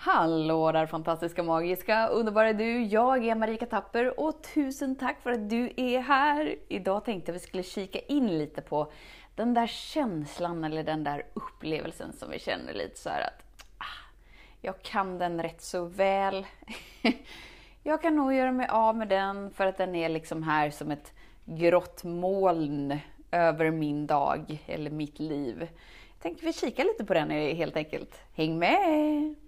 Hallå där fantastiska, magiska, underbara du! Jag är Marika Tapper och tusen tack för att du är här! Idag tänkte jag vi skulle kika in lite på den där känslan eller den där upplevelsen som vi känner lite så att ah, jag kan den rätt så väl. jag kan nog göra mig av med den för att den är liksom här som ett grått moln över min dag eller mitt liv. Jag tänkte vi kika lite på den helt enkelt. Häng med!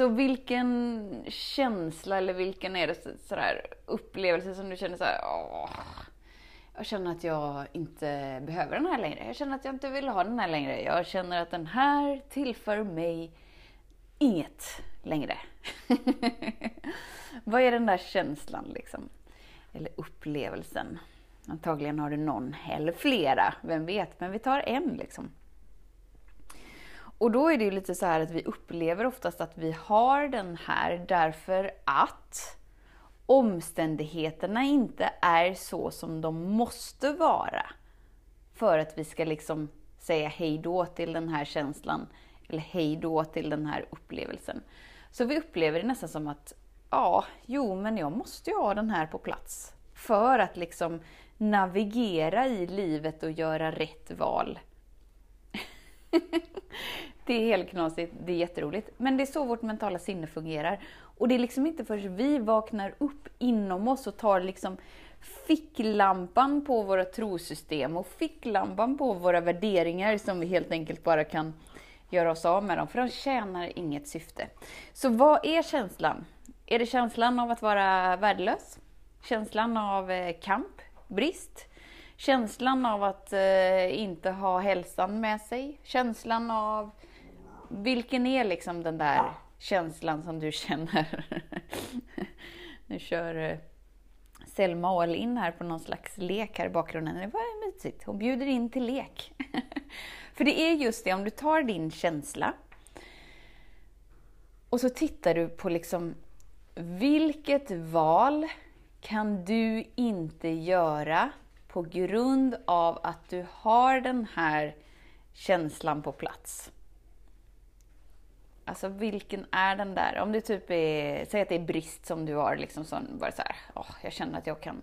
Så vilken känsla eller vilken är det sådär upplevelse som du känner så här, åh, jag känner att jag inte behöver den här längre. Jag känner att jag inte vill ha den här längre. Jag känner att den här tillför mig inget längre. Vad är den där känslan liksom? Eller upplevelsen? Antagligen har du någon eller flera, vem vet? Men vi tar en liksom. Och då är det ju lite så här att vi upplever oftast att vi har den här därför att omständigheterna inte är så som de måste vara. För att vi ska liksom säga hej då till den här känslan eller hej då till den här upplevelsen. Så vi upplever det nästan som att, ja, jo, men jag måste ju ha den här på plats för att liksom navigera i livet och göra rätt val. det är helt knasigt, det är jätteroligt. Men det är så vårt mentala sinne fungerar. Och det är liksom inte förrän vi vaknar upp inom oss och tar liksom ficklampan på våra trosystem och ficklampan på våra värderingar som vi helt enkelt bara kan göra oss av med dem, för de tjänar inget syfte. Så vad är känslan? Är det känslan av att vara värdelös? Känslan av eh, kamp? Brist? Känslan av att eh, inte ha hälsan med sig? Känslan av... Vilken är liksom den där känslan som du känner? nu kör eh, Selma all in här på någon slags lek här i bakgrunden. Det var mysigt. Hon bjuder in till lek. För det är just det, om du tar din känsla och så tittar du på liksom vilket val kan du inte göra på grund av att du har den här känslan på plats. Alltså vilken är den där? Om det typ är, säg att det är brist som du har, liksom sån, bara så här, oh, jag känner att jag kan,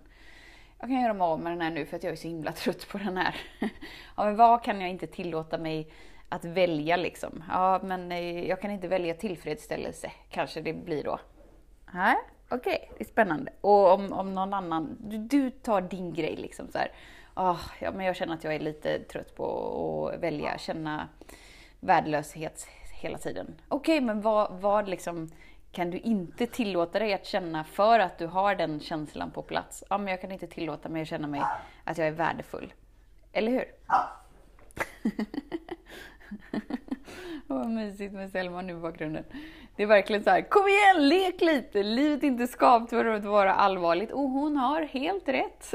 jag kan göra mig av med den här nu för att jag är så himla trött på den här. ja, men vad kan jag inte tillåta mig att välja liksom? Ja, men eh, jag kan inte välja tillfredsställelse, kanske det blir då. Här okej, okay, det är spännande. Och om, om någon annan, du, du tar din grej liksom så här. Oh, ja, men jag känner att jag är lite trött på att välja, känna värdelöshet hela tiden. Okej, okay, men vad, vad liksom kan du inte tillåta dig att känna för att du har den känslan på plats? Ja, men jag kan inte tillåta mig att känna mig att jag är värdefull. Eller hur? Ja. Vad mysigt med Selma nu i bakgrunden. Det är verkligen så här, kom igen, lek lite! Livet är inte skapat för att vara allvarligt. Och hon har helt rätt.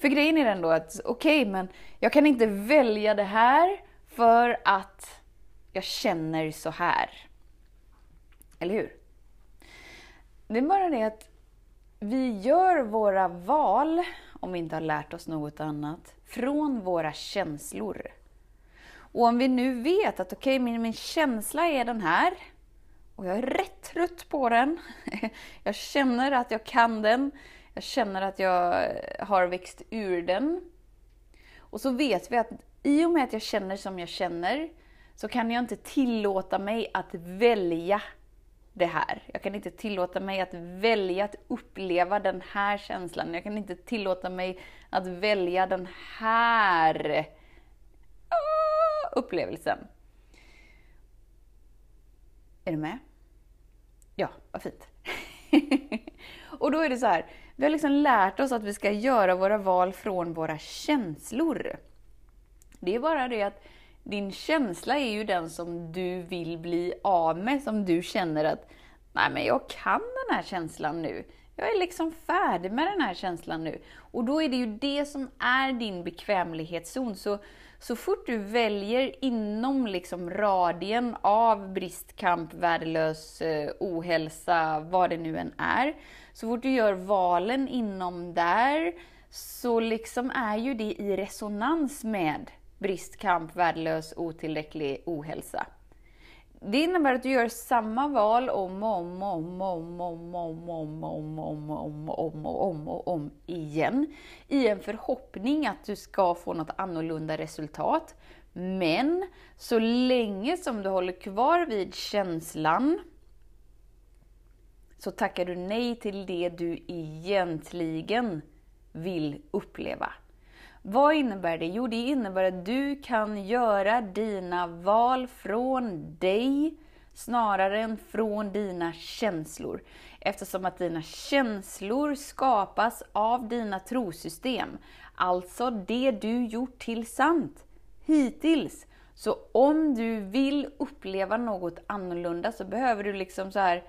för grejen är ändå att, okej, okay, men jag kan inte välja det här för att jag känner så här. Eller hur? Det är bara det att vi gör våra val, om vi inte har lärt oss något annat, från våra känslor. Och om vi nu vet att okej, okay, min, min känsla är den här och jag är rätt trött på den. Jag känner att jag kan den. Jag känner att jag har växt ur den. Och så vet vi att i och med att jag känner som jag känner så kan jag inte tillåta mig att välja det här. Jag kan inte tillåta mig att välja att uppleva den här känslan. Jag kan inte tillåta mig att välja den här upplevelsen. Är du med? Ja, vad fint. och då är det så här, vi har liksom lärt oss att vi ska göra våra val från våra känslor. Det är bara det att Din känsla är ju den som du vill bli av med, som du känner att nej men jag kan den här känslan nu. Jag är liksom färdig med den här känslan nu. Och då är det ju det som är din bekvämlighetszon. Så, så fort du väljer inom liksom radien av brist, kamp, värdelös, eh, ohälsa, vad det nu än är. Så fort du gör valen inom där, så liksom är ju det i resonans med brist, kamp, värdelös, otillräcklig, ohälsa. Det innebär att du gör samma val om och om och om och om och om och om och om och om och om och om och om och om igen. I en förhoppning att du ska få något annorlunda resultat. Men så länge som du håller kvar vid känslan så tackar du nej till det du egentligen vill uppleva. Vad innebär det? Jo, det innebär att du kan göra dina val från dig snarare än från dina känslor. Eftersom att dina känslor skapas av dina trosystem. Alltså det du gjort till sant hittills. Så om du vill uppleva något annorlunda så behöver du liksom så här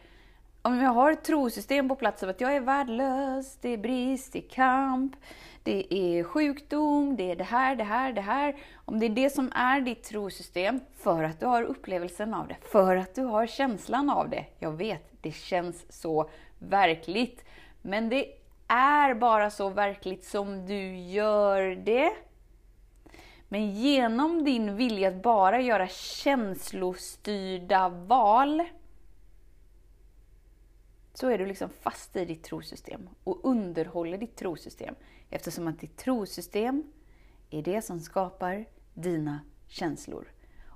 om jag har ett trosystem på plats av att jag är värdelös, det är brist, det är kamp, det är sjukdom, det är det här, det här, det här. Om det är det som är ditt trosystem, för att du har upplevelsen av det, för att du har känslan av det. Jag vet, det känns så verkligt. Men det är bara så verkligt som du gör det. Men genom din vilja att bara göra känslostyrda val, så är du liksom fast i ditt trosystem och underhåller ditt trosystem. Eftersom att ditt trosystem är det som skapar dina känslor.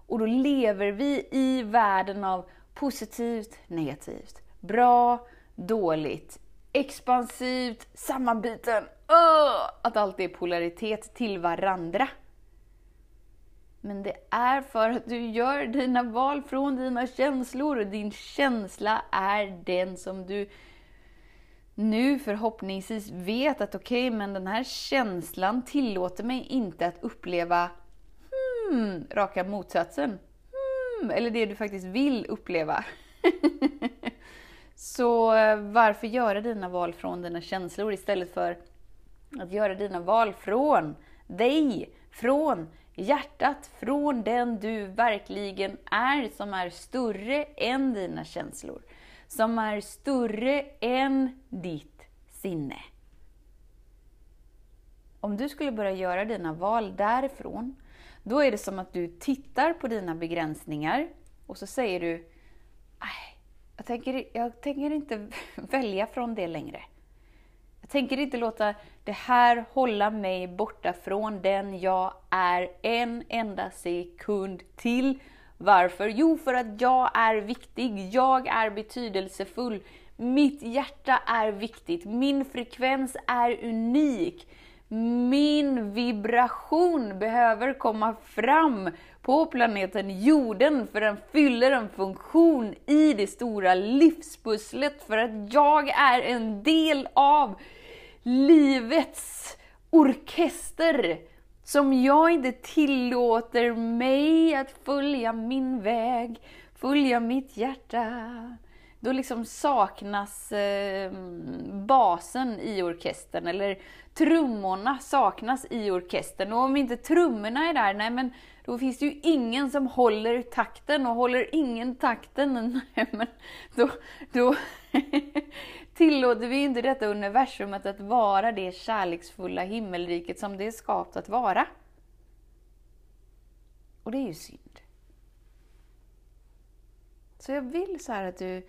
Och då lever vi i världen av positivt, negativt, bra, dåligt, expansivt, sammanbiten, öh, att allt är polaritet till varandra. Men det är för att du gör dina val från dina känslor. och Din känsla är den som du nu förhoppningsvis vet att okej, okay, men den här känslan tillåter mig inte att uppleva hmm, raka motsatsen. Hmm, eller det du faktiskt vill uppleva. Så eh, varför göra dina val från dina känslor istället för att göra dina val från dig, från hjärtat, från den du verkligen är, som är större än dina känslor som är större än ditt sinne. Om du skulle börja göra dina val därifrån, då är det som att du tittar på dina begränsningar och så säger du, jag tänker, jag tänker inte välja från det längre. Jag tänker inte låta det här hålla mig borta från den jag är en enda sekund till. Varför? Jo, för att jag är viktig, jag är betydelsefull, mitt hjärta är viktigt, min frekvens är unik. Min vibration behöver komma fram på planeten jorden för den fyller en funktion i det stora livspusslet för att jag är en del av livets orkester som jag inte tillåter mig att följa min väg, följa mitt hjärta. Då liksom saknas eh, basen i orkestern, eller trummorna saknas i orkestern. Och om inte trummorna är där, nej men då finns det ju ingen som håller takten och håller ingen takten, nej, men då, då, tillåter vi inte detta universumet att vara det kärleksfulla himmelriket som det är skapat att vara. Och det är ju synd. Så jag vill så att du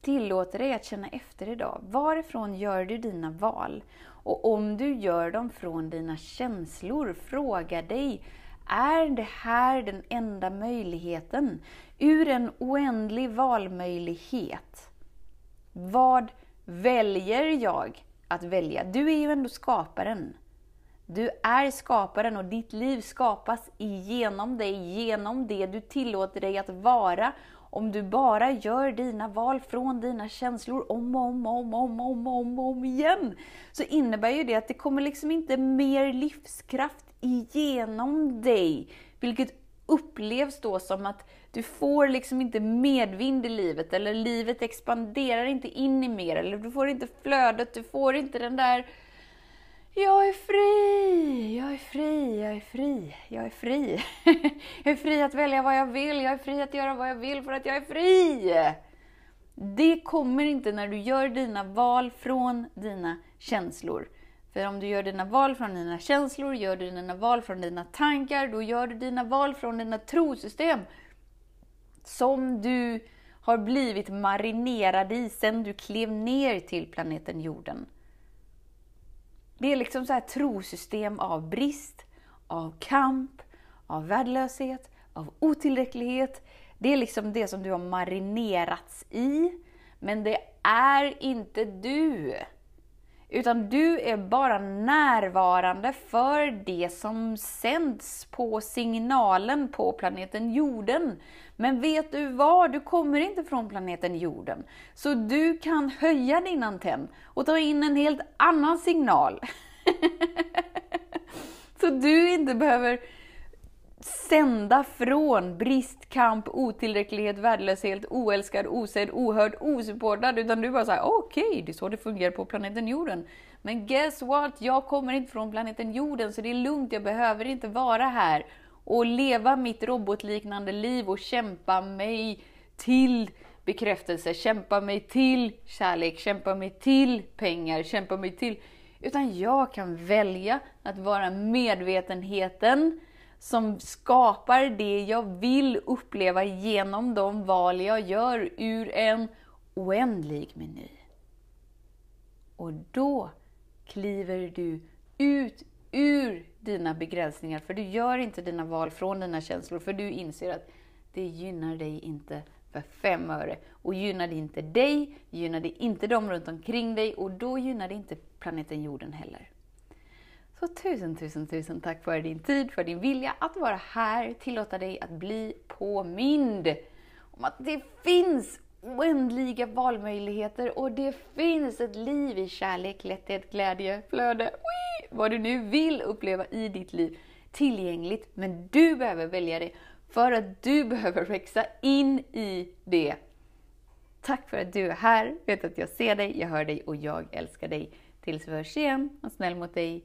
tillåter dig att känna efter idag. Varifrån gör du dina val? Och om du gör dem från dina känslor, fråga dig, är det här den enda möjligheten? Ur en oändlig valmöjlighet vad väljer jag att välja? Du är ju ändå skaparen. Du är skaparen och ditt liv skapas genom dig, genom det du tillåter dig att vara. Om du bara gör dina val från dina känslor om och om, om, om, om, om, om igen, så innebär ju det att det kommer liksom inte mer livskraft igenom dig. Vilket upplevs då som att du får liksom inte medvind i livet, eller livet expanderar inte in i mer, eller du får inte flödet, du får inte den där jag är fri, jag är fri, jag är fri, jag är fri. jag är fri att välja vad jag vill, jag är fri att göra vad jag vill för att jag är fri. Det kommer inte när du gör dina val från dina känslor. För om du gör dina val från dina känslor, gör du dina val från dina tankar, då gör du dina val från dina trosystem. Som du har blivit marinerad i sen du klev ner till planeten jorden. Det är liksom så här trosystem av brist, av kamp, av värdelöshet, av otillräcklighet. Det är liksom det som du har marinerats i. Men det är inte du. Utan du är bara närvarande för det som sänds på signalen på planeten jorden. Men vet du vad? Du kommer inte från planeten jorden. Så du kan höja din antenn och ta in en helt annan signal. Så du inte behöver sända från brist, kamp, otillräcklighet, värdelöshet, oälskad, osedd, ohörd, osupportad. Utan du bara såhär, okej, okay, det är så det fungerar på planeten jorden. Men guess what? Jag kommer inte från planeten jorden, så det är lugnt, jag behöver inte vara här och leva mitt robotliknande liv och kämpa mig till bekräftelse, kämpa mig till kärlek, kämpa mig till pengar, kämpa mig till... Utan jag kan välja att vara medvetenheten som skapar det jag vill uppleva genom de val jag gör ur en oändlig meny. Och då kliver du ut ur dina begränsningar, för du gör inte dina val från dina känslor, för du inser att det gynnar dig inte för fem öre. Och gynnar det inte dig, gynnar det inte de runt omkring dig och då gynnar det inte planeten jorden heller. Så tusen, tusen, tusen tack för din tid, för din vilja att vara här, tillåta dig att bli påmind om att det finns oändliga valmöjligheter och det finns ett liv i kärlek, lätthet, glädje, flöde, wii, vad du nu vill uppleva i ditt liv tillgängligt. Men du behöver välja det för att du behöver växa in i det. Tack för att du är här. Vet att jag ser dig, jag hör dig och jag älskar dig. Tills vi hörs igen, var snäll mot dig.